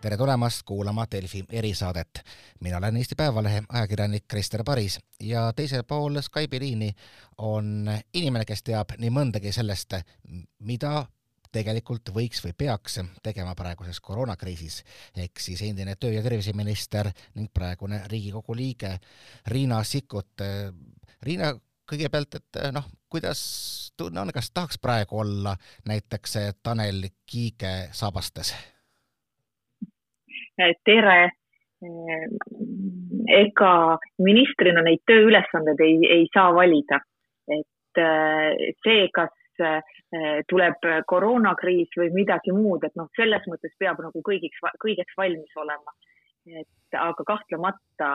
tere tulemast kuulama Delfi erisaadet. mina olen Eesti Päevalehe ajakirjanik Krister Paris ja teisel pool Skype'i liini on inimene, kes teab nii mõndagi sellest, mida tegelikult võiks või peaks tegema praeguses koroonakriisis, ehk siis endine töö- ja terviseminister ning praegune Riigikogu liige Riina Sikkut. Riina, kõigepealt, et noh, kuidas tunne on, kas tahaks praegu olla näiteks Tanel Kiige saabastes? Tere. ega ministrina neid tööülesandeid ei, ei saa valida, et see, kas tuleb koroonakriis või midagi muud, et noh, selles mõttes peab nagu kõigiks, kõigeks valmis olema. et aga kahtlemata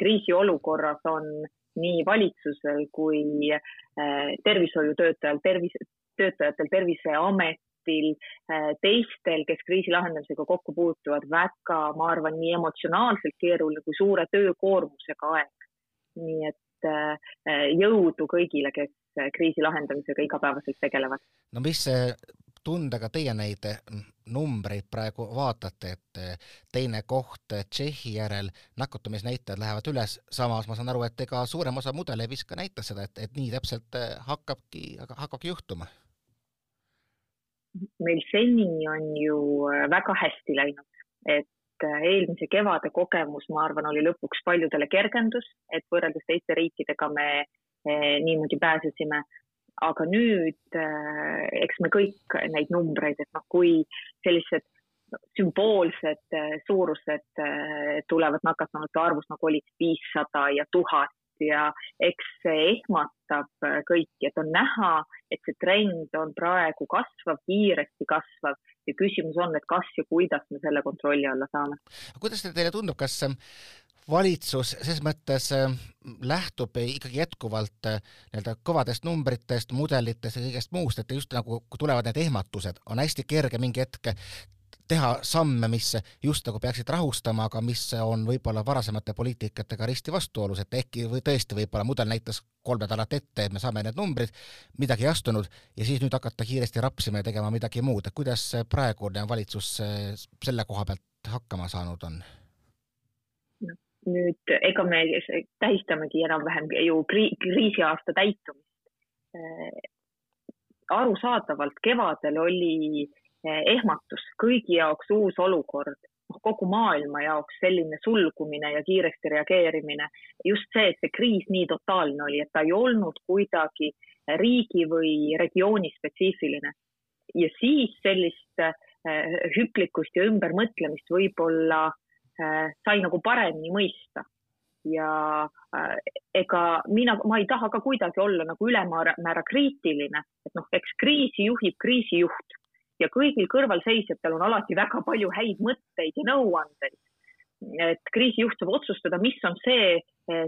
kriisiolukorras on nii valitsusel kui tervishoiutöötajal, tervis, töötajatel, Terviseamet, ametil, äh, teistel, kes kriisi lahendamisega kokku puutuvad, väga, ma arvan, nii emotsionaalselt keeruline kui suure töökoormusega aeg. nii et äh, jõudu kõigile, kes kriisi lahendamisega igapäevaselt tegelevad. no mis tundega teie neid numbreid praegu vaatate, et teine koht Tšehhi järel, nakatumisnäitajad lähevad üles, samas ma saan aru, et ega suurem osa mudeleid vist ka näitas seda, et, et nii täpselt hakkabki, hakkabki juhtuma meil seni on ju äh, väga hästi läinud, et äh, eelmise kevade kogemus, ma arvan, oli lõpuks paljudele kergendus, et võrreldes teiste riikidega me äh, niimoodi pääsesime. aga nüüd eks me kõik neid numbreid, et noh, kui sellised sümboolsed suurused tulevad nakatunute arvus, nagu olid viissada ja tuhat ja eks see ehmatab kõiki, et on näha, et see trend on praegu kasvav, kiiresti kasvav ja küsimus on, et kas ja kuidas me selle kontrolli alla saame. kuidas teile tundub, kas valitsus ses mõttes lähtub ikkagi jätkuvalt nii-öelda kõvadest numbritest, mudelitest ja kõigest muust, et just nagu tulevad need ehmatused, on hästi kerge mingi hetk teha samme, mis just nagu peaksid rahustama, aga mis on võib-olla varasemate poliitikatega risti vastuolus, et ehkki või tõesti võib-olla mudel näitas kolm nädalat ette, et me saame need numbrid, midagi ei astunud ja siis nüüd hakata kiiresti rapsima ja tegema midagi muud, et kuidas praegune valitsus selle koha pealt hakkama saanud on? nüüd ega me tähistamegi enam-vähem ju kriisiaasta täitumist. arusaadavalt kevadel oli Eh, ehmatus, kõigi jaoks uus olukord, kogu maailma jaoks selline sulgumine ja kiiresti reageerimine. just see, et see kriis nii totaalne oli, et ta ei olnud kuidagi riigi või regiooni spetsiifiline. ja siis sellist eh, hüplikust ja ümbermõtlemist võib-olla eh, sai nagu paremini mõista ja ega mina, ma ei taha ka kuidagi olla nagu ülemäära kriitiline, et noh, eks kriisi juhib kriisijuht ja kõigil kõrvalseisjatel on alati väga palju häid mõtteid ja nõuandeid. et kriisijuht saab otsustada, mis on see,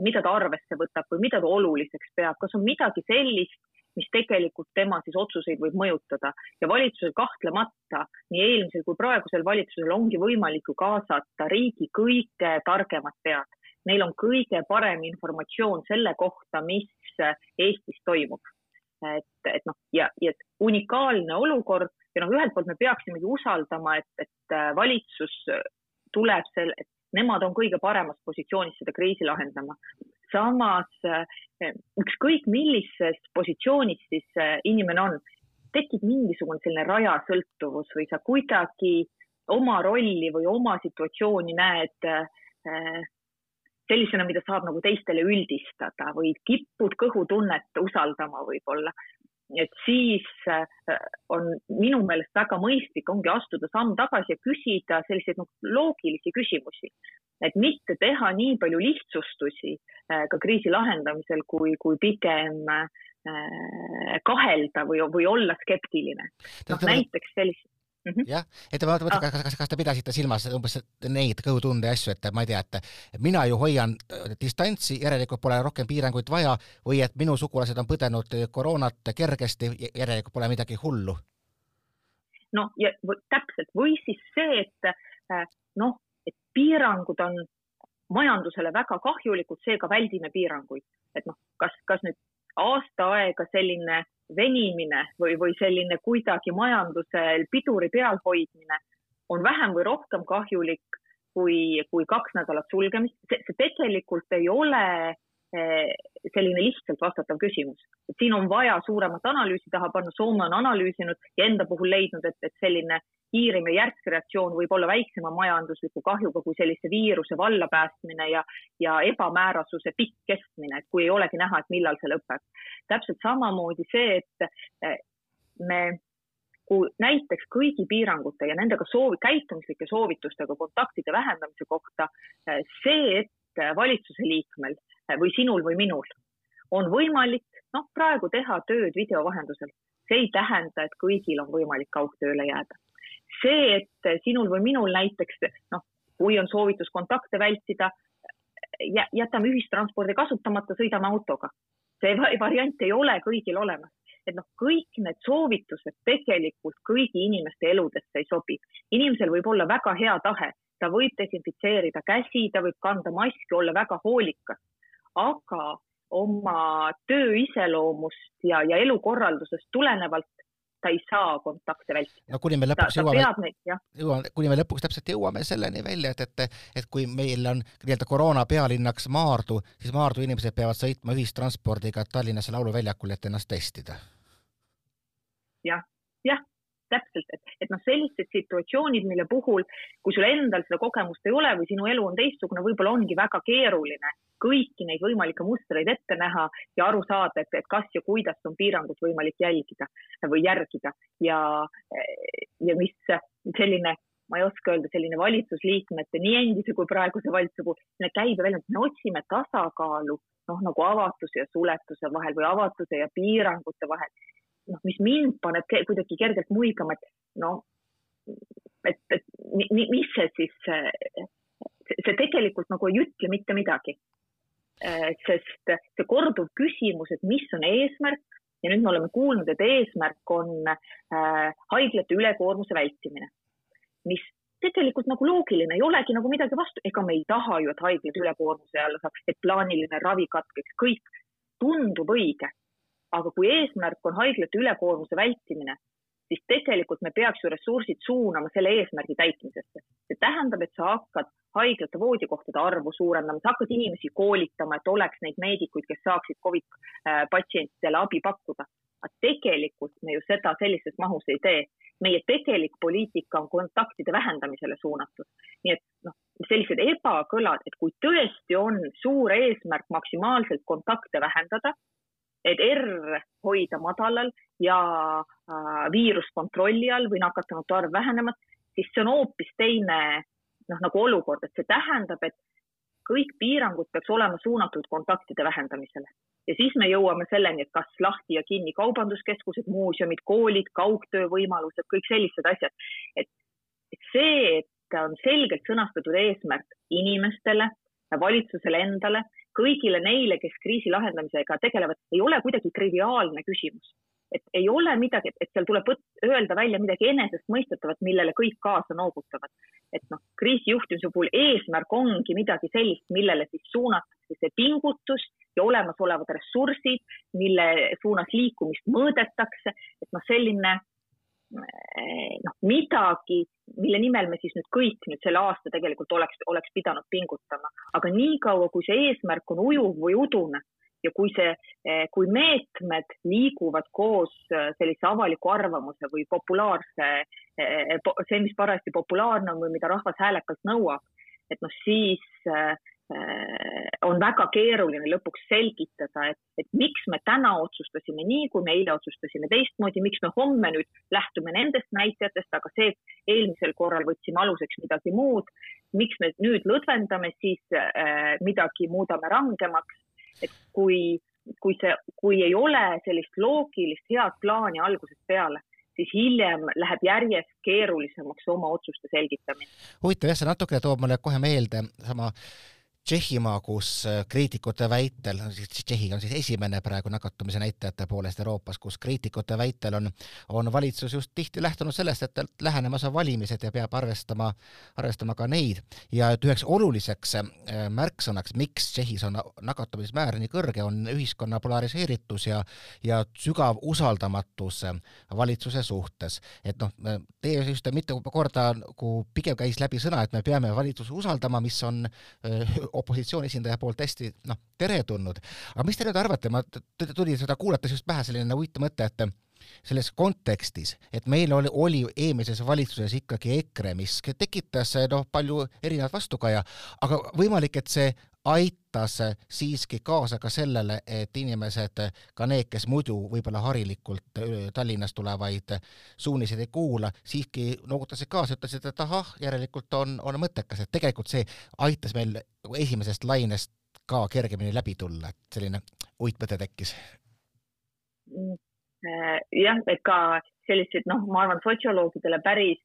mida ta arvesse võtab või mida ta oluliseks peab, kas on midagi sellist, mis tegelikult tema siis otsuseid võib mõjutada ja valitsusel kahtlemata nii eelmisel kui praegusel valitsusel ongi võimalik ju kaasata riigi kõige targemad pead. Neil on kõige parem informatsioon selle kohta, mis Eestis toimub. Et, et noh, ja, ja unikaalne olukord ja noh, ühelt poolt me peaksimegi usaldama, et, et äh, valitsus tuleb selle, et nemad on kõige paremas positsioonis seda kriisi lahendama. samas äh, ükskõik millises positsioonis siis äh, inimene on, tekib mingisugune selline rajasõltuvus või sa kuidagi oma rolli või oma situatsiooni näed sellisena, mida saab nagu teistele üldistada või kipud kõhutunnet usaldama võib-olla et siis äh, on minu meelest väga mõistlik ongi astuda samm tagasi ja küsida selliseid noh, loogilisi küsimusi, et mitte teha nii palju lihtsustusi äh, ka kriisi lahendamisel, kui, kui pigem äh, kahelda või, või olla skeptiline. noh, näiteks sellist mm -hmm. jah, et ma mõtlen, kas, kas, kas te pidasite silmas umbes neid kõhutunde asju, et ma ei tea, et mina ju hoian äh, distantsi, järelikult pole rohkem piiranguid vaja või et minu sugulased on põdenud koroonat kergesti, järelikult pole midagi hullu? no ja täpselt või siis see, et äh, noh, et piirangud on majandusele väga kahjulikud, seega väldime piiranguid, et noh, kas, kas nüüd aasta aega selline venimine või, või selline kuidagi majandusel piduri peal hoidmine on vähem või rohkem kahjulik kui, kui kaks nädalat sulgemist. see tegelikult ei ole selline lihtsalt vastatav küsimus, et siin on vaja suuremat analüüsi taha panna, Soome on analüüsinud ja enda puhul leidnud, et, et selline kiirem ja järsk reaktsioon võib olla väiksema majandusliku kahjuga kui sellise viiruse vallapäästmine ja, ja ebamäärasuse pikk kestmine, et kui ei olegi näha, et millal see lõpeb. täpselt samamoodi see, et eh, me kui näiteks kõigi piirangute ja nendega soovi, käitumislike soovitustega kontaktide vähendamise kohta, eh, see, et valitsuse liikmel eh, või sinul või minul on võimalik noh, praegu teha tööd video vahendusel, see ei tähenda, et kõigil on võimalik kaugtööle jääda. see, et sinul või minul näiteks noh, kui on soovitus kontakte vältida, jätame ühistranspordi kasutamata, sõidame autoga. see variant ei ole kõigil olemas et noh, kõik need soovitused tegelikult kõigi inimeste eludesse ei sobi. inimesel võib olla väga hea tahe, ta võib desinfitseerida käsi, ta võib kanda maski, olla väga hoolikas, aga oma töö iseloomust ja, ja elukorraldusest tulenevalt ta ei saa kontakte vältida. no kuni me lõpuks ta, jõuame, jõuame, kuni me lõpuks täpselt jõuame selleni välja, et, et, et kui meil on nii-öelda koroona pealinnaks Maardu, siis Maardu inimesed peavad sõitma ühistranspordiga Tallinnasse Lauluväljakule, et ennast testida. jah, jah, täpselt, et, et noh, sellised situatsioonid, mille puhul, kui sul endal seda kogemust ei ole või sinu elu on teistsugune, võib-olla ongi väga keeruline kõiki neid võimalikke mustreid ette näha ja aru saada, et, et kas ja kuidas on piirangut võimalik jälgida või järgida ja, ja mis selline ma ei oska öelda, selline valitsusliikmete, nii endise kui praeguse valitsuse puhul, selline käibeväljund, me otsime tasakaalu noh, nagu avatuse ja suletuse vahel või avatuse ja piirangute vahel. noh, mis mind paneb kuidagi kergelt muigama, et noh, et, et mis see siis, see tegelikult nagu ei ütle mitte midagi sest see korduv küsimus, et mis on eesmärk ja nüüd me oleme kuulnud, et eesmärk on äh, haiglate ülekoormuse vältimine, mis tegelikult nagu loogiline, ei olegi nagu midagi vastu, ega me ei taha ju, et haiglad ülekoormuse alla saaks, et plaaniline ravi katkeks, kõik tundub õige. aga kui eesmärk on haiglate ülekoormuse vältimine, siis tegelikult me peaks ju ressursid suunama selle eesmärgi täitmisesse. see tähendab, et sa hakkad haiglate voodikohtade arvu suurendama, sa hakkad inimesi koolitama, et oleks neid meedikuid, kes saaksid Covid äh, patsientidele abi pakkuda. aga tegelikult me ju seda sellises mahus ei tee. meie tegelik poliitika on kontaktide vähendamisele suunatud. nii et noh, sellised ebakõlad, et kui tõesti on suur eesmärk maksimaalselt kontakte vähendada, et R hoida madalal ja äh, viirus kontrolli all või nakatunute arv vähenemas, siis see on hoopis teine noh, nagu olukord, et see tähendab, et kõik piirangud peaks olema suunatud kontaktide vähendamisele ja siis me jõuame selleni, et kas lahti ja kinni kaubanduskeskused, muuseumid, koolid, kaugtöö võimalused, kõik sellised asjad. et, et see, et on selgelt sõnastatud eesmärk inimestele, valitsusele endale, kõigile neile, kes kriisi lahendamisega tegelevad, ei ole kuidagi triviaalne küsimus et ei ole midagi, et seal tuleb öelda välja midagi enesestmõistetavat, millele kõik kaasa noogutavad. et noh, kriisijuhtimise puhul eesmärk ongi midagi sellist, millele siis suunatakse see pingutus ja olemasolevad ressursid, mille suunas liikumist mõõdetakse, et noh, selline noh, midagi, mille nimel me siis nüüd kõik nüüd selle aasta tegelikult oleks, oleks pidanud pingutama, aga niikaua, kui see eesmärk on ujuv või udune ja kui see, eh, kui meetmed liiguvad koos eh, sellise avaliku arvamuse või populaarse, eh, see, mis parajasti populaarne on või mida rahvas häälekalt nõuab, et noh, siis on väga keeruline lõpuks selgitada, et, et miks me täna otsustasime nii, kui me eile otsustasime teistmoodi, miks me homme nüüd lähtume nendest näitajatest, aga see, et eelmisel korral võtsime aluseks midagi muud, miks me nüüd lõdvendame, siis midagi muudame rangemaks et kui, kui see, kui ei ole sellist loogilist head plaani algusest peale, siis hiljem läheb järjest keerulisemaks oma otsuste selgitamine. huvitav jah, see natukene toob mulle kohe meelde sama Tšehhimaa, kus äh, kriitikute väitel, Tšehhi on siis esimene praegu nakatumise näitajate poolest Euroopas, kus kriitikute väitel on, on valitsus just tihti lähtunud sellest, et lähenemas on valimised ja peab arvestama, arvestama ka neid. ja et üheks oluliseks äh, märksõnaks, miks Tšehhis on nakatumismäär nii kõrge, on ühiskonna polariseeritus ja, ja sügav usaldamatus äh, valitsuse suhtes. et noh, teie just mitu korda nagu pigem käis läbi sõna, et me peame valitsuse usaldama, mis on opositsiooni esindaja poolt hästi noh, teretulnud. aga mis te nüüd arvate, ma tuli seda kuulates just pähe selline huvitav mõte, et selles kontekstis, et meil oli, oli eelmises valitsuses ikkagi EKRE, mis tekitas noh, palju erinevat vastukaja, aga võimalik, et see aitas siiski kaasa ka sellele, et inimesed, ka need, kes muidu võib-olla harilikult Tallinnast tulevaid suuniseid ei kuula, siiski noogutasid kaasa, ütlesid, et ahah, järelikult on, on mõttekas, et tegelikult see aitas meil esimesest lainest ka kergemini läbi tulla, et selline uitmõte tekkis. Mm jah, et ka selliseid, noh, ma arvan, sotsioloogidele päris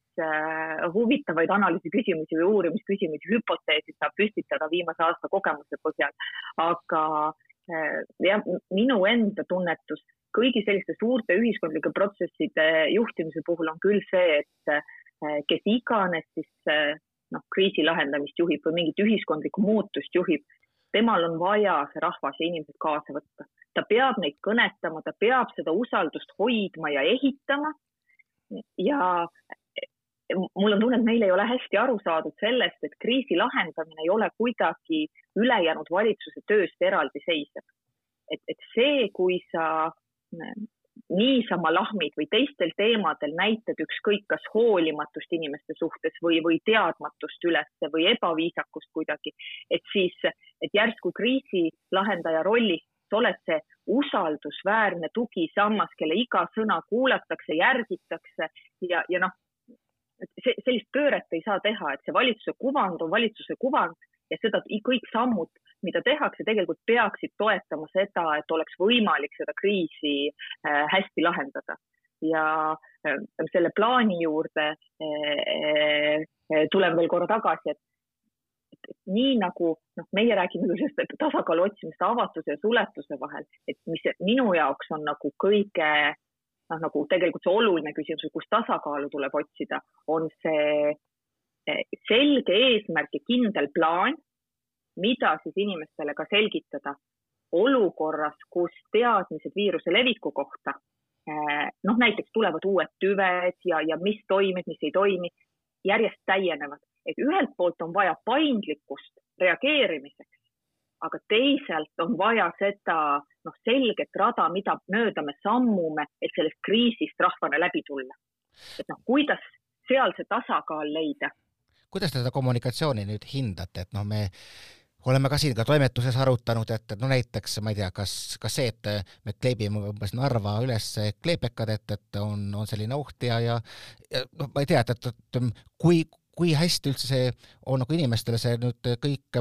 huvitavaid analüüsi küsimusi või uurimisküsimusi, hüpoteesid saab püstitada viimase aasta kogemuse põhjal. aga äh, jah, minu enda tunnetus kõigi selliste suurte ühiskondlike protsesside juhtimise puhul on küll see, et äh, kes iganes siis äh, noh, kriisi lahendamist juhib või mingit ühiskondlikku muutust juhib, temal on vaja see rahvas ja inimesed kaasa võtta ta peab neid kõnetama, ta peab seda usaldust hoidma ja ehitama. ja mul on tunne, et meil ei ole hästi aru saadud sellest, et kriisi lahendamine ei ole kuidagi ülejäänud valitsuse tööst eraldiseisev. et, et see, kui sa niisama lahmid või teistel teemadel näitad ükskõik kas hoolimatust inimeste suhtes või, või teadmatust üles või ebaviisakust kuidagi, et siis, et järsku kriisi lahendaja rollist sa oled see usaldusväärne tugisammas, kelle iga sõna kuulatakse, järgitakse ja, ja noh, see, sellist pööret ei saa teha, et see valitsuse kuvand on valitsuse kuvand ja seda kõik sammud, mida tehakse, tegelikult peaksid toetama seda, et oleks võimalik seda kriisi äh, hästi lahendada. ja äh, selle plaani juurde äh, tulen veel korra tagasi, et nii nagu noh, meie räägime sellest tasakaalu otsimist avatuse ja suletuse vahel, et mis minu jaoks on nagu kõige noh, nagu tegelikult see oluline küsimus, kus tasakaalu tuleb otsida, on see eh, selge eesmärk ja kindel plaan, mida siis inimestele ka selgitada olukorras, kus teadmised viiruse leviku kohta, eh, noh näiteks tulevad uued tüved ja, ja mis toimib, mis ei toimi, järjest täienevad. Et ühelt poolt on vaja paindlikkust reageerimiseks, aga teisalt on vaja seda noh, selget rada, mida mööda me sammume, et sellest kriisist rahvana läbi tulla. et noh, kuidas seal see tasakaal leida? kuidas te seda kommunikatsiooni nüüd hindate, et noh, me oleme ka siin ka toimetuses arutanud, et, et no näiteks ma ei tea, kas, kas see, et me kleebime umbes Narva üles kleepekad, et, et on, on selline oht ja, ja, ja noh, ma ei tea, et, et, et kui, kui hästi üldse see on nagu inimestele see nüüd kõik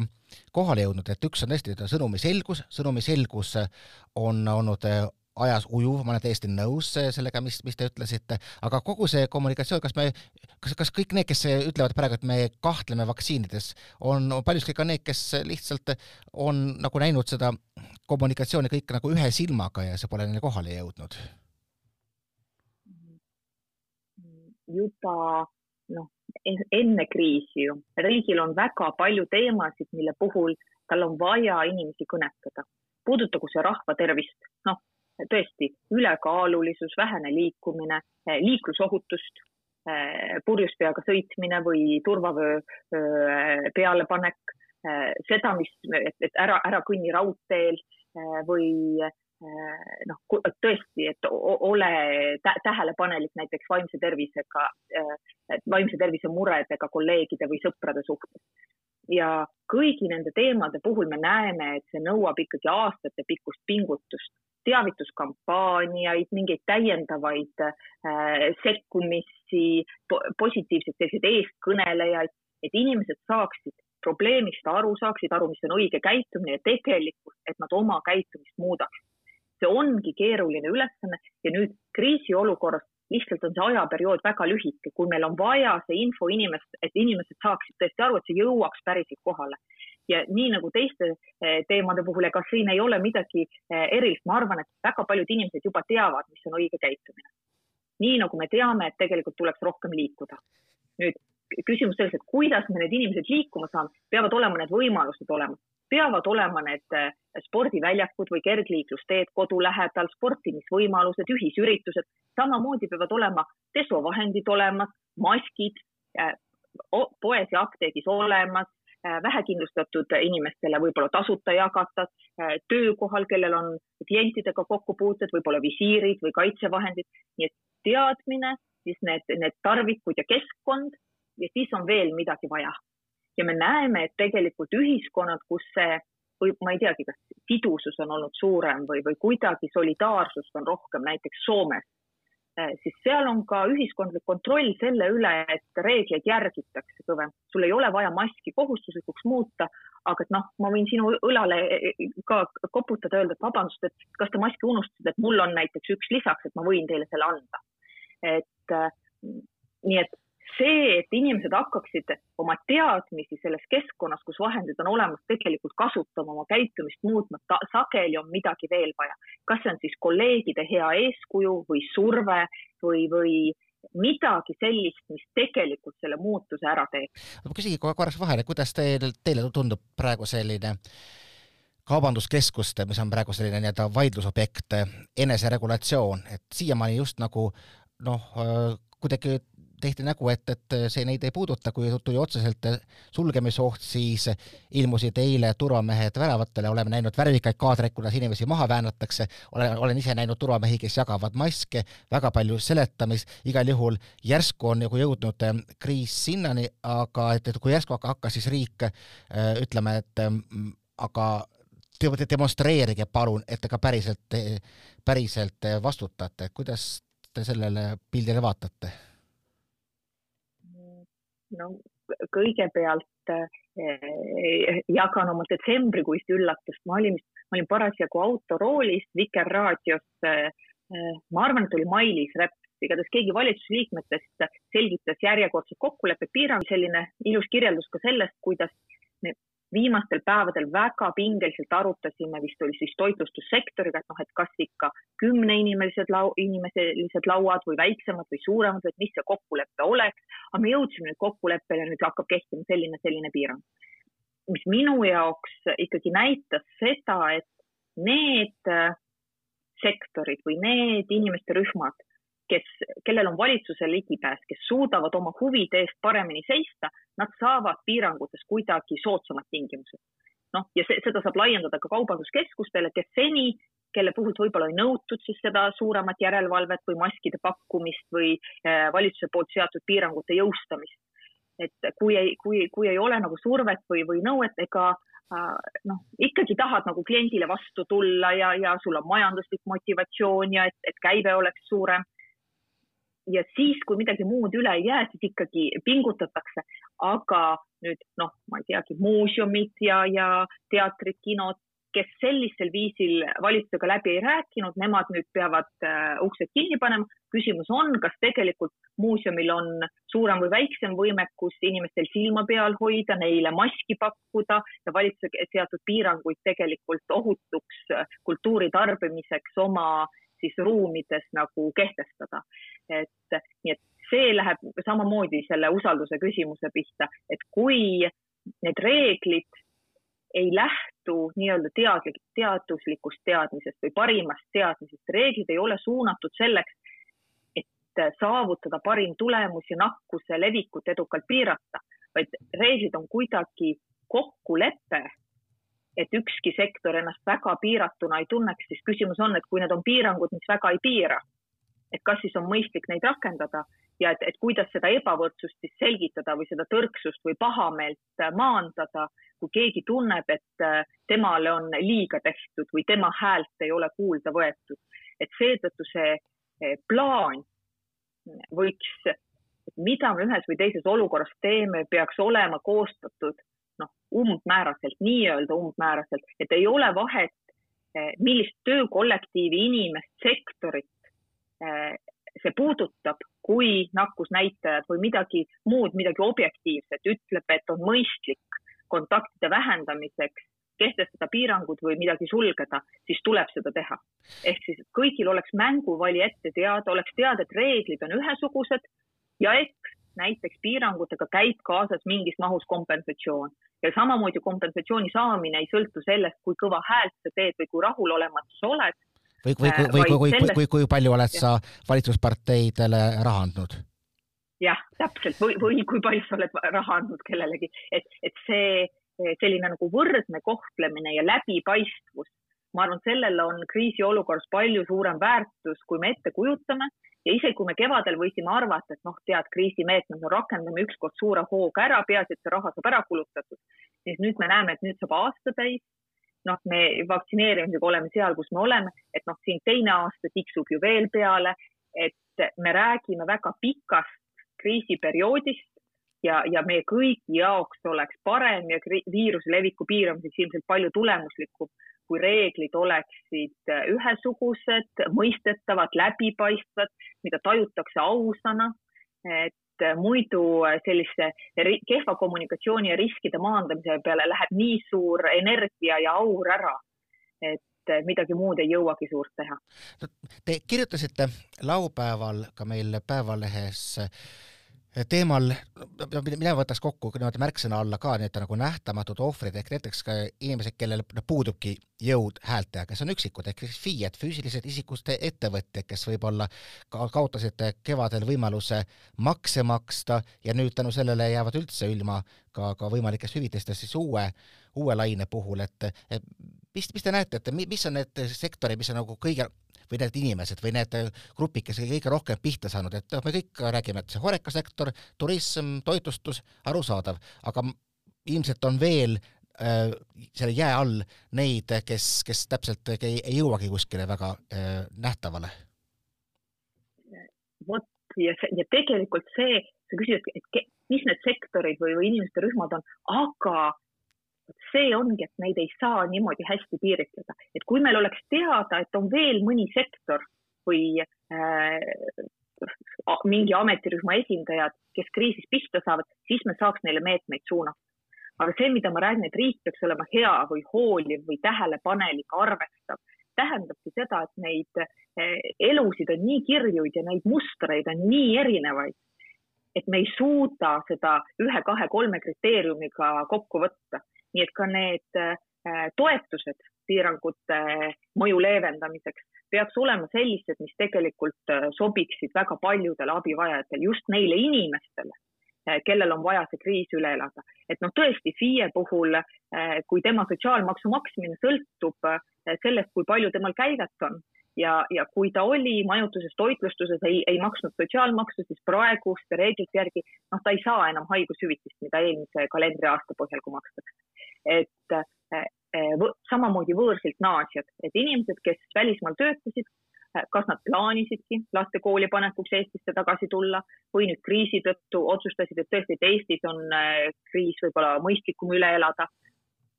kohale jõudnud, et üks on tõesti sõnumi selgus, sõnumi selgus on olnud ajas ujuv, ma olen täiesti nõus sellega, mis, mis te ütlesite, aga kogu see kommunikatsioon, kas me, kas, kas kõik need, kes ütlevad praegu, et me kahtleme vaktsiinides, on paljuski ka need, kes lihtsalt on nagu näinud seda kommunikatsiooni kõik nagu ühe silmaga ja see pole neile kohale jõudnud? juba enne kriisi ju, riigil on väga palju teemasid, mille puhul tal on vaja inimesi kõnetada. puudutagu see rahva tervist, noh, tõesti ülekaalulisus, vähene liikumine, eh, liiklusohutust, eh, purjus peaga sõitmine või turvavöö eh, pealepanek, seda, mis, et, ära, ära kõnni raudteel või noh, tõesti, et ole tähelepanelik näiteks vaimse tervisega, äh, vaimse tervise muredega kolleegide või sõprade suhtes. ja kõigi nende teemade puhul me näeme, et see nõuab ikkagi aastatepikkust pingutust, teavituskampaaniaid, mingeid täiendavaid äh, sekkumisi, positiivseid selliseid eestkõnelejaid, et inimesed saaksid probleemist aru, saaksid aru, mis on õige käitumine ja tegelikult, et nad oma käitumist muudaksid see ongi keeruline ülesanne ja nüüd kriisiolukorras lihtsalt on see ajaperiood väga lühike, kui meil on vaja see info inimest, et inimesed saaksid tõesti aru, et see jõuaks päriselt kohale. ja nii nagu teiste eh, teemade puhul, ega siin ei ole midagi eh, erilist, ma arvan, et väga paljud inimesed juba teavad, mis on õige käitumine. nii nagu me teame, et tegelikult tuleks rohkem liikuda. nüüd küsimus selles, et kuidas me need inimesed liikuma saame, peavad olema need võimalused olemas, peavad olema need eh, spordiväljakud või kergliiklusteed kodu lähedal, sportimisvõimalused, ühisüritused, samamoodi peavad olema desovahendid olemas, maskid poes ja apteegis olemas, Äh, vähekindlustatud inimestele võib-olla tasuta jagata, äh, töökohal, kellel on klientidega kokkupuuted, võib-olla visiirid või kaitsevahendid, nii et teadmine, siis need, need tarvikud ja keskkond ja siis on veel midagi vaja. Ja me näeme, et tegelikult ühiskonnad, kus see või ma ei teagi, kas sidusus on olnud suurem või, või kuidagi solidaarsust on rohkem, näiteks Soomes Eh, siis seal on ka ühiskondlik kontroll selle üle, et reegleid järgitakse kõvem. sul ei ole vaja maski kohustuslikuks muuta, aga et noh, ma võin sinu õlale eh, eh, ka koputada, öelda, et vabandust, et kas te maski unustasite, et mul on näiteks üks lisaks, et ma võin teile selle anda. et nii et see, et inimesed hakkaksid oma teadmisi selles keskkonnas, kus vahendid on olemas, tegelikult kasutama, oma käitumist muutma, sageli on midagi veel vaja. kas see on siis kolleegide hea eeskuju või surve või, või midagi sellist, mis tegelikult selle muutuse ära teeb. ma küsingi korraks vahele, kuidas teil, teile tundub praegu selline kaubanduskeskuste, mis on praegu selline nii-öelda vaidlusobjekt, eneseregulatsioon, et siiamaani just nagu noh, kuidagi tehti nägu, et, et see neid ei puuduta, kui tuli otseselt sulgemisoht, siis ilmusid eile turvamehed väravatele, oleme näinud värvikaid kaadreid, kuidas inimesi maha väänatakse, olen, olen ise näinud turvamehi, kes jagavad maske, väga palju seletamist, igal juhul järsku on nagu jõudnud kriis sinnani, aga et, et kui järsku hakkas siis riik ütleme, et aga demonstreerige palun, et te ka päriselt, päriselt vastutate, kuidas te sellele pildile vaatate? No kõigepealt eh, jagan oma detsembrikuist üllatust, ma olin, ma olin parasjagu autoroolis Vikerraadios eh,. ma arvan, et oli Mailis Reps, igatahes keegi valitsusliikmetest selgitas järjekordset kokkulepet, piirang, selline ilus kirjeldus ka sellest, kuidas viimastel päevadel väga pingeliselt arutasime, vist oli siis toitlustussektoriga, et noh, et kas ikka kümneinimesed lau-, inimeselised lauad või väiksemad või suuremad, et mis see kokkulepe oleks. aga me jõudsime nüüd kokkuleppele, nüüd hakkab kehtima selline, selline piirang. mis minu jaoks ikkagi näitas seda, et need sektorid või need inimeste rühmad kes, kellel on valitsuse ligipääs, kes suudavad oma huvide eest paremini seista, nad saavad piirangutes kuidagi soodsamad tingimused. noh, ja see, seda saab laiendada ka kaubanduskeskustele, kes seni, kelle puhult võib-olla ei nõutud siis seda suuremat järelevalvet või maskide pakkumist või äh, valitsuse poolt seatud piirangute jõustamist. et kui ei, kui, kui ei ole nagu survet või, või nõuet, ega äh, noh, ikkagi tahad nagu kliendile vastu tulla ja, ja sul on majanduslik motivatsioon ja et, et käive oleks suurem ja siis, kui midagi muud üle ei jää, siis ikkagi pingutatakse, aga nüüd noh, ma ei teagi, muuseumid ja, ja teatrid, kinod, kes sellisel viisil valitsusega läbi ei rääkinud, nemad nüüd peavad uh, uksed kinni panema. küsimus on, kas tegelikult muuseumil on suurem või väiksem võimekus inimestel silma peal hoida, neile maski pakkuda ja valitsuse seatud piiranguid tegelikult ohutuks kultuuri tarbimiseks oma siis ruumides nagu kehtestada et nii et see läheb samamoodi selle usalduse küsimuse pihta, et kui need reeglid ei lähtu nii-öelda teadlik, teaduslikust teadmisest või parimast teadmisest, reeglid ei ole suunatud selleks, et saavutada parim tulemus ja nakkuse levikut edukalt piirata, vaid reeglid on kuidagi kokkulepe, et ükski sektor ennast väga piiratuna ei tunneks, siis küsimus on, et kui need on piirangud, mis väga ei piira et kas siis on mõistlik neid rakendada ja et, et kuidas seda ebavõrdsust siis selgitada või seda tõrksust või pahameelt äh, maandada, kui keegi tunneb, et äh, temale on liiga tehtud või tema häält ei ole kuulda võetud. et seetõttu see äh, plaan võiks, mida me ühes või teises olukorras teeme, peaks olema koostatud noh, umbmääraselt, nii-öelda umbmääraselt, et ei ole vahet, millist töökollektiivi, inimest, sektorit see puudutab, kui nakkusnäitajad või midagi muud, midagi objektiivset ütleb, et on mõistlik kontaktide vähendamiseks kehtestada piirangud või midagi sulgeda, siis tuleb seda teha. ehk siis kõigil oleks mänguvali ette teada, oleks teada, et reeglid on ühesugused ja eks näiteks piirangutega käib kaasas mingis mahus kompensatsioon ja samamoodi kompensatsiooni saamine ei sõltu sellest, kui kõva häält sa teed või kui rahulolematu sa oled. Või, või, või, või, või, või, või kui palju oled sa valitsusparteidele raha andnud? jah, täpselt või, või kui palju sa oled raha andnud kellelegi, et, et see selline nagu võrdne kohtlemine ja läbipaistvus, ma arvan, sellel on kriisiolukorras palju suurem väärtus, kui me ette kujutame ja isegi kui me kevadel võisime arvata, et noh, tead, kriisimeetmed, no rakendame ükskord suure hooga ära, peaasi, et see raha saab ära kulutatud, siis nüüd me näeme, et nüüd saab aasta täis. Noh, me vaktsineerimisega oleme seal, kus me oleme, et noh, siin teine aasta tiksub ju veel peale, et me räägime väga pikast kriisiperioodist ja, ja meie kõigi jaoks oleks parem ja viiruse leviku piiramiseks ilmselt palju tulemuslikum kui reeglid oleksid äh, ühesugused, mõistetavad, läbipaistvad, mida tajutakse ausana. et äh, muidu äh, sellise kehva kommunikatsiooni ja riskide maandamise peale läheb nii suur energia ja aur ära, et midagi muud ei jõuagi suurt teha. Te kirjutasite laupäeval ka meil Päevalehes teemal, mina võtaks kokku niimoodi märksõna alla ka need nagu nähtamatud ohvrid ehk näiteks ka inimesed, kellel puudubki jõud häält teha, kes on üksikud ehk siis FIE-d, füüsilised isikust ettevõtjad, kes võib-olla ka kaotasid kevadel võimaluse makse maksta ja nüüd tänu sellele jäävad üldse ilma ka, ka võimalikest hüvitistest siis uue, uue laine puhul, et, et mis, mis te näete, et mis on need sektorid, mis on nagu kõige või need inimesed või need grupid, kes kõige rohkem pihta saanud, et noh, me kõik räägime, et see horekasektor, turism, toitlustus, arusaadav, aga ilmselt on veel äh, selle jää all neid, kes, kes täpselt ei, ei jõuagi kuskile väga äh, nähtavale. vot ja see ja tegelikult see, sa küsid, et mis need sektorid või, või inimeste rühmad on, aga see ongi, et neid ei saa niimoodi hästi piiritleda, et kui meil oleks teada, et on veel mõni sektor või äh, mingi ametirühma esindajad, kes kriisis pihta saavad, siis me saaks neile meetmeid suunata. aga see, mida ma räägin, et riik peaks olema hea või hooliv või tähelepanelik, arvestav, tähendabki seda, et neid äh, elusid on nii kirjuid ja neid mustreid on nii erinevaid, et me ei suuda seda ühe-kahe-kolme kriteeriumiga kokku võtta nii et ka need äh, toetused piirangute mõju leevendamiseks peaks olema sellised, mis tegelikult äh, sobiksid väga paljudele abivajajatele, just neile inimestele, äh, kellel on vaja see kriis üle elada. et noh, tõesti FIE puhul, kui tema sotsiaalmaksu maksmine sõltub sellest, kui palju temal käivet on ja, ja kui ta oli majutuses, toitlustuses, ei, ei maksnud sotsiaalmaksu, siis praeguste reeglite järgi noh, ta ei saa enam haigushüvitist, mida eelmise kalendriaasta põhjal, kui makstakse et eh, eh, samamoodi võõrsilt naasjad, et inimesed, kes välismaal töötasid, eh, kas nad plaanisidki laste kooli panekuks Eestisse tagasi tulla või nüüd kriisi tõttu otsustasid, et tõesti, et Eestis on kriis võib-olla mõistlikum üle elada.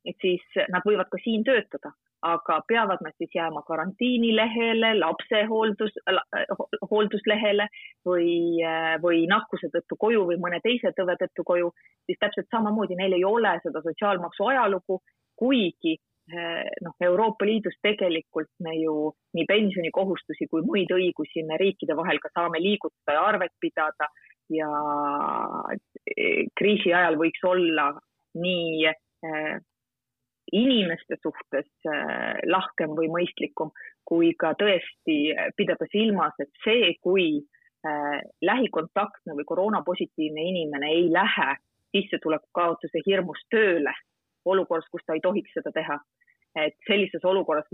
et siis nad võivad ka siin töötada, aga peavad nad siis jääma karantiinilehele, lapsehooldus, hoolduslehele või, või nakkuse tõttu koju või mõne teise tõve tõttu koju, siis täpselt samamoodi neil ei ole seda sotsiaalmaksu ajalugu, kuigi noh, Euroopa Liidus tegelikult me ju nii pensionikohustusi kui muid õigusi me riikide vahel ka saame liigutada ja arvet pidada ja kriisi ajal võiks olla nii inimeste suhtes äh, lahkem või mõistlikum, kui ka tõesti pidada silmas, et see, kui äh, lähikontaktne või koroonapositiivne inimene ei lähe sissetuleku kaotuse hirmus tööle olukorras, kus ta ei tohiks seda teha. et sellises olukorras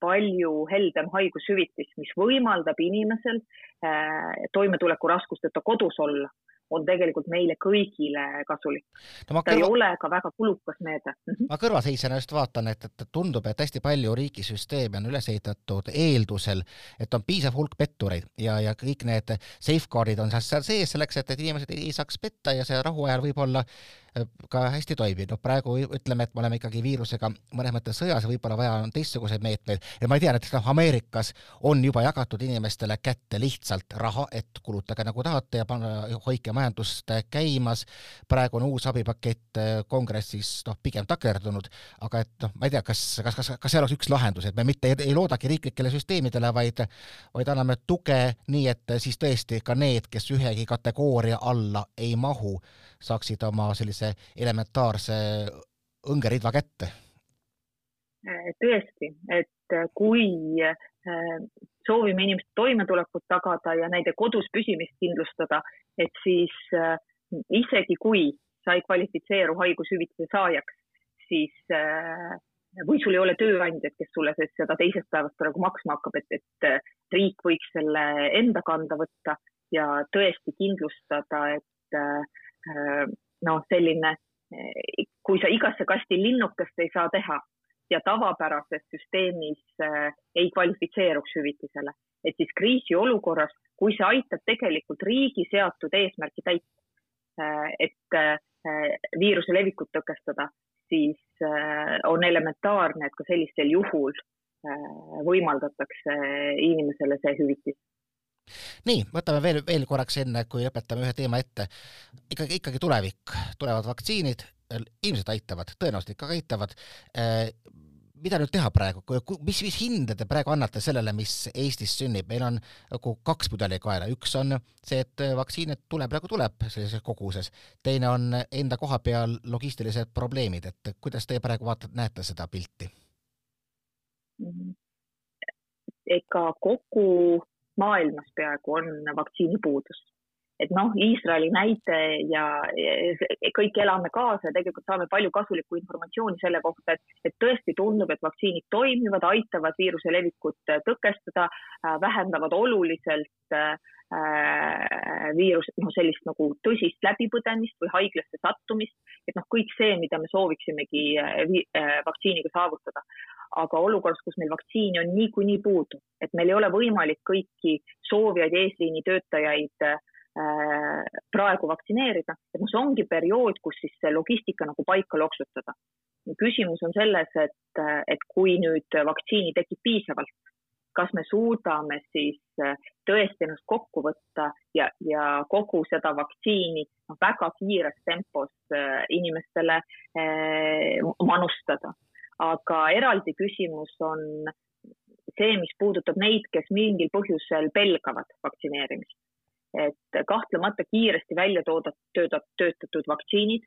palju heldem haigushüvitis, mis võimaldab inimesel äh, toimetulekuraskuseta kodus olla on tegelikult meile kõigile kasulik no,. ta kõrva... ei ole ka väga kulukas meede mm. -hmm. ma kõrvaseisjana just vaatan, et, et tundub, et hästi palju riigisüsteeme on üles ehitatud eeldusel, et on piisav hulk pettureid ja, ja kõik need safeguard'id on seal sees selleks, et, et inimesed ei saaks petta ja see rahuajal võib-olla ka hästi toimib, noh praegu ütleme, et me oleme ikkagi viirusega mõnes mõttes sõjas ja võib-olla vaja on teistsuguseid meetmeid. Ja ma tean, et noh, Ameerikas on juba jagatud inimestele kätte lihtsalt raha, et kulutage nagu tahate ja panna, hoidke majandust käimas. praegu on uus abipakett kongressis noh, pigem takerdunud, aga et noh, ma ei tea, kas, kas, kas, kas see oleks üks lahendus, et me mitte ei, ei loodagi riiklikele süsteemidele, vaid, vaid anname tuge nii, et siis tõesti ka need, kes ühegi kategooria alla ei mahu, saaksid oma sellise elementaarse õngeridva kätte? tõesti, et kui äh, soovime inimeste toimetulekut tagada ja nende kodus püsimist kindlustada, et siis äh, isegi kui sa ei kvalifitseeru haigushüvitise saajaks, siis äh, või sul ei ole tööandjat, kes sulle seda teisest päevast praegu maksma hakkab, et, et riik võiks selle enda kanda võtta ja tõesti kindlustada, et Äh, noh, selline, äh, kui sa igasse kasti linnukest ei saa teha ja tavapärases süsteemis äh, ei kvalifitseeruks hüvitisele, et siis kriisiolukorras, kui see aitab tegelikult riigi seatud eesmärki täita, et viiruse levikut tõkestada, siis on elementaarne, et ka sellisel juhul võimaldatakse inimesele see hüvitis nii, võtame veel, veel korraks enne, kui lõpetame ühe teema ette. ikkagi, ikkagi tulevik, tulevad vaktsiinid, ilmselt aitavad, tõenäoliselt ikkagi aitavad. Eh, mida nüüd teha praegu, mis, mis hinde te praegu annate sellele, mis Eestis sünnib, meil on nagu kaks pudelikaela, üks on see, et vaktsiine tuleb nagu tuleb sellises koguses, teine on enda koha peal logistilised probleemid, et kuidas teie praegu vaatate, näete seda pilti? ega kogu maailmas peaaegu on vaktsiinipuudus. et noh, Iisraeli näite ja kõik elame kaasa ja tegelikult saame palju kasulikku informatsiooni selle kohta, et, et tõesti tundub, et vaktsiinid toimivad, aitavad viiruse levikut tõkestada, vähendavad oluliselt äh, viirus, noh, sellist nagu tõsist läbipõdemist või haiglasse sattumist, et noh, kõik see, mida me sooviksimegi äh, vaktsiiniga saavutada aga olukorras, kus meil vaktsiini on niikuinii puudu, et meil ei ole võimalik kõiki soovijaid, eesliini töötajaid äh, praegu vaktsineerida, et noh, see ongi periood, kus siis see logistika nagu paika loksutada. küsimus on selles, et, et kui nüüd vaktsiini tekib piisavalt, kas me suudame siis äh, tõesti ennast kokku võtta ja, ja kogu seda vaktsiini noh, väga kiires tempos äh, inimestele manustada aga eraldi küsimus on see, mis puudutab neid, kes mingil põhjusel pelgavad vaktsineerimist. et kahtlemata kiiresti välja tooda, töötatud vaktsiinid,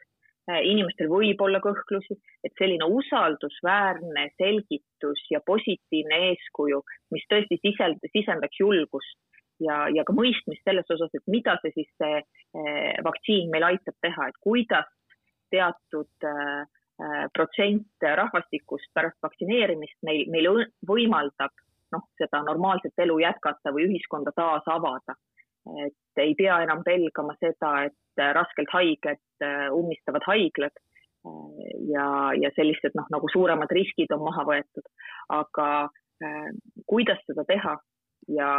inimestel võib olla kõhklusi, et selline usaldusväärne selgitus ja positiivne eeskuju, mis tõesti sisend, sisendaks julgust ja, ja ka mõistmist selles osas, et mida see siis see eh, vaktsiin meil aitab teha, et kuidas teatud Äh, protsent rahvastikust pärast vaktsineerimist meil, meil võimaldab noh, seda normaalset elu jätkata või ühiskonda taas avada. et ei pea enam pelgama seda, et raskelt haiged äh, ummistavad haiglad äh, ja, ja sellised noh, nagu suuremad riskid on maha võetud. aga äh, kuidas seda teha ja,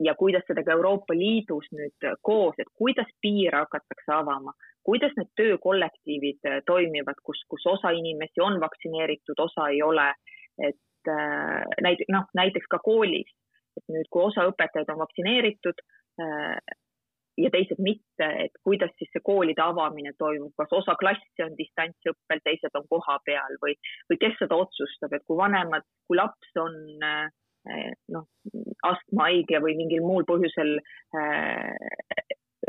ja kuidas seda ka Euroopa Liidus nüüd koos, et kuidas piire hakatakse avama kuidas need töökollektiivid äh, toimivad, kus, kus osa inimesi on vaktsineeritud, osa ei ole, et äh, näit-, noh, näiteks ka koolis, et nüüd, kui osa õpetajaid on vaktsineeritud äh, ja teised mitte, et kuidas siis see koolide avamine toimub, kas osa klassi on distantsõppel, teised on kohapeal või, või kes seda otsustab, et kui vanemad, kui laps on noh, astmahaige või mingil muul põhjusel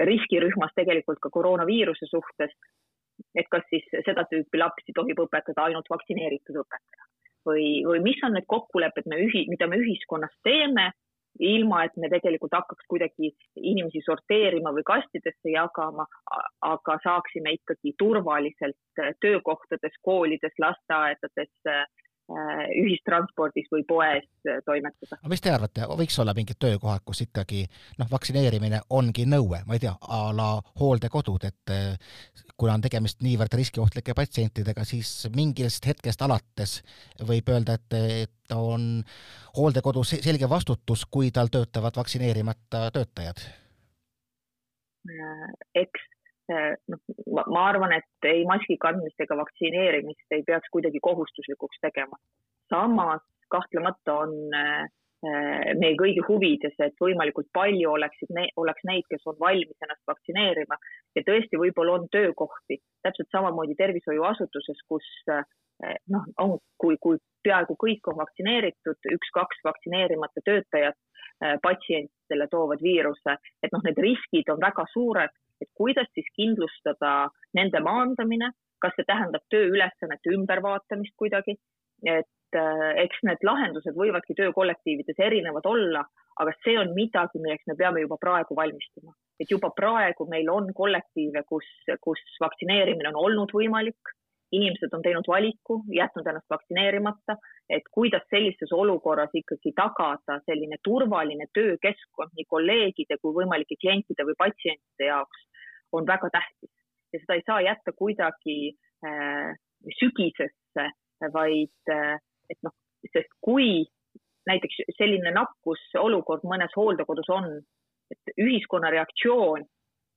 riskirühmas tegelikult ka koroonaviiruse suhtes. et kas siis seda tüüpi lapsi tohib õpetada ainult vaktsineeritud õpetaja või, või mis on need kokkulepped, me ühi-, mida me ühiskonnas teeme, ilma et me tegelikult hakkaks kuidagi inimesi sorteerima või kastidesse jagama, aga saaksime ikkagi turvaliselt töökohtades, koolides, lasteaedades Äh, ühistranspordis või poes äh, toimetada. aga mis te arvate, võiks olla mingid töökohad, kus ikkagi noh, vaktsineerimine ongi nõue, ma ei tea, a la hooldekodud, et äh, kuna on tegemist niivõrd riskiohtlike patsientidega, siis mingist hetkest alates võib öelda, et, et on hooldekodus selge vastutus, kui tal töötavad vaktsineerimata töötajad? eks noh, ma arvan, et ei maski kandmist ega vaktsineerimist ei peaks kuidagi kohustuslikuks tegema. samas kahtlemata on meie kõigi huvides, et võimalikult palju oleksid, oleks neid, kes on valmis ennast vaktsineerima ja tõesti, võib-olla on töökohti, täpselt samamoodi tervishoiuasutuses, kus noh, on, kui, kui peaaegu kõik on vaktsineeritud, üks-kaks vaktsineerimata töötajat äh, patsientidele toovad viiruse, et noh, need riskid on väga suured, et kuidas siis kindlustada nende maandamine, kas see tähendab tööülesannete ümbervaatamist kuidagi, et äh, eks need lahendused võivadki töökollektiivides erinevad olla, aga see on midagi, milleks me peame juba praegu valmistuma. et juba praegu meil on kollektiive, kus, kus vaktsineerimine on olnud võimalik inimesed on teinud valiku, jätnud ennast vaktsineerimata, et kuidas sellises olukorras ikkagi tagada selline turvaline töökeskkond nii kolleegide kui võimalike klientide või patsientide jaoks on väga tähtis. Ja seda ei saa jätta kuidagi äh, sügisesse, vaid äh, et noh, sest kui näiteks selline nakkusolukord mõnes hooldekodus on, et ühiskonna reaktsioon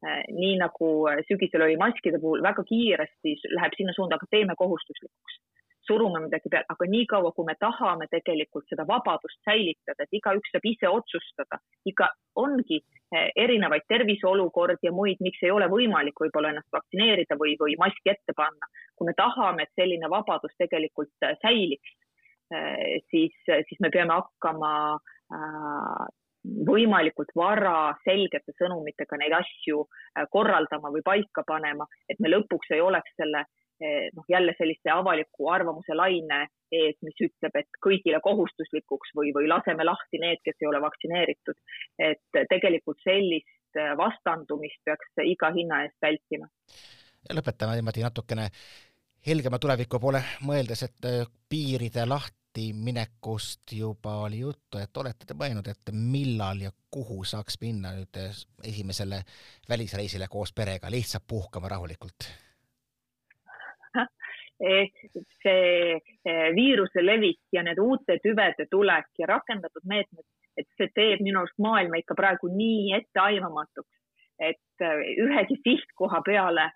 Äh, nii nagu äh, sügisel oli maskide puhul, väga kiiresti läheb sinna suunda, aga teeme kohustuslikuks, surume midagi peale, aga niikaua, kui me tahame tegelikult seda vabadust säilitada, et igaüks saab ise otsustada, iga, ongi äh, erinevaid terviseolukordi ja muid, miks ei ole võimalik võib-olla ennast vaktsineerida või, või maski ette panna. kui me tahame, et selline vabadus tegelikult säiliks, siis, siis me peame hakkama võimalikult vara selgete sõnumitega neid asju korraldama või paika panema, et me lõpuks ei oleks selle eh, noh, jälle sellise avaliku arvamuse laine ees, mis ütleb, et kõigile kohustuslikuks või, või laseme lahti need, kes ei ole vaktsineeritud. et tegelikult sellist äh, vastandumist peaks iga hinna eest vältima. lõpetame niimoodi natukene helgema tuleviku poole mõeldes, et äh, piiride lahti lahtiminekust juba oli juttu, et olete te mõelnud, et millal ja kuhu saaks minna nüüd esimesele välisreisile koos perega, lihtsalt puhkama rahulikult? See viiruse levik ja need uute tüvede tulek ja rakendatud meetmed, et see teeb minu arust maailma ikka praegu nii etteaimamatuks, et ühegi sihtkoha peale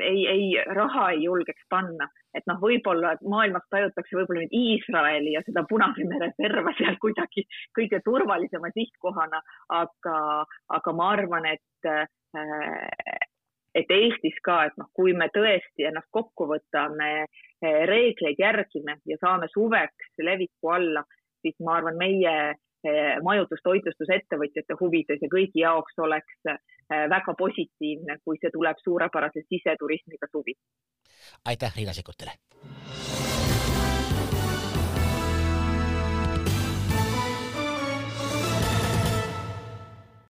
ei, ei, raha ei julgeks panna, et noh, võib-olla maailmas tajutakse võib-olla nüüd Iisraeli ja seda Punase mere serva seal kuidagi kõige turvalisema sihtkohana, aga, aga ma arvan, et et Eestis ka, et noh, kui me tõesti ennast kokku võtame, reegleid järgime ja saame suveks leviku alla, siis ma arvan, meie majutus-toitlustusettevõtjate huvides ja kõigi jaoks oleks äh, väga positiivne, kui see tuleb suurepärase siseturismiga suvi. aitäh Riina Sikkutile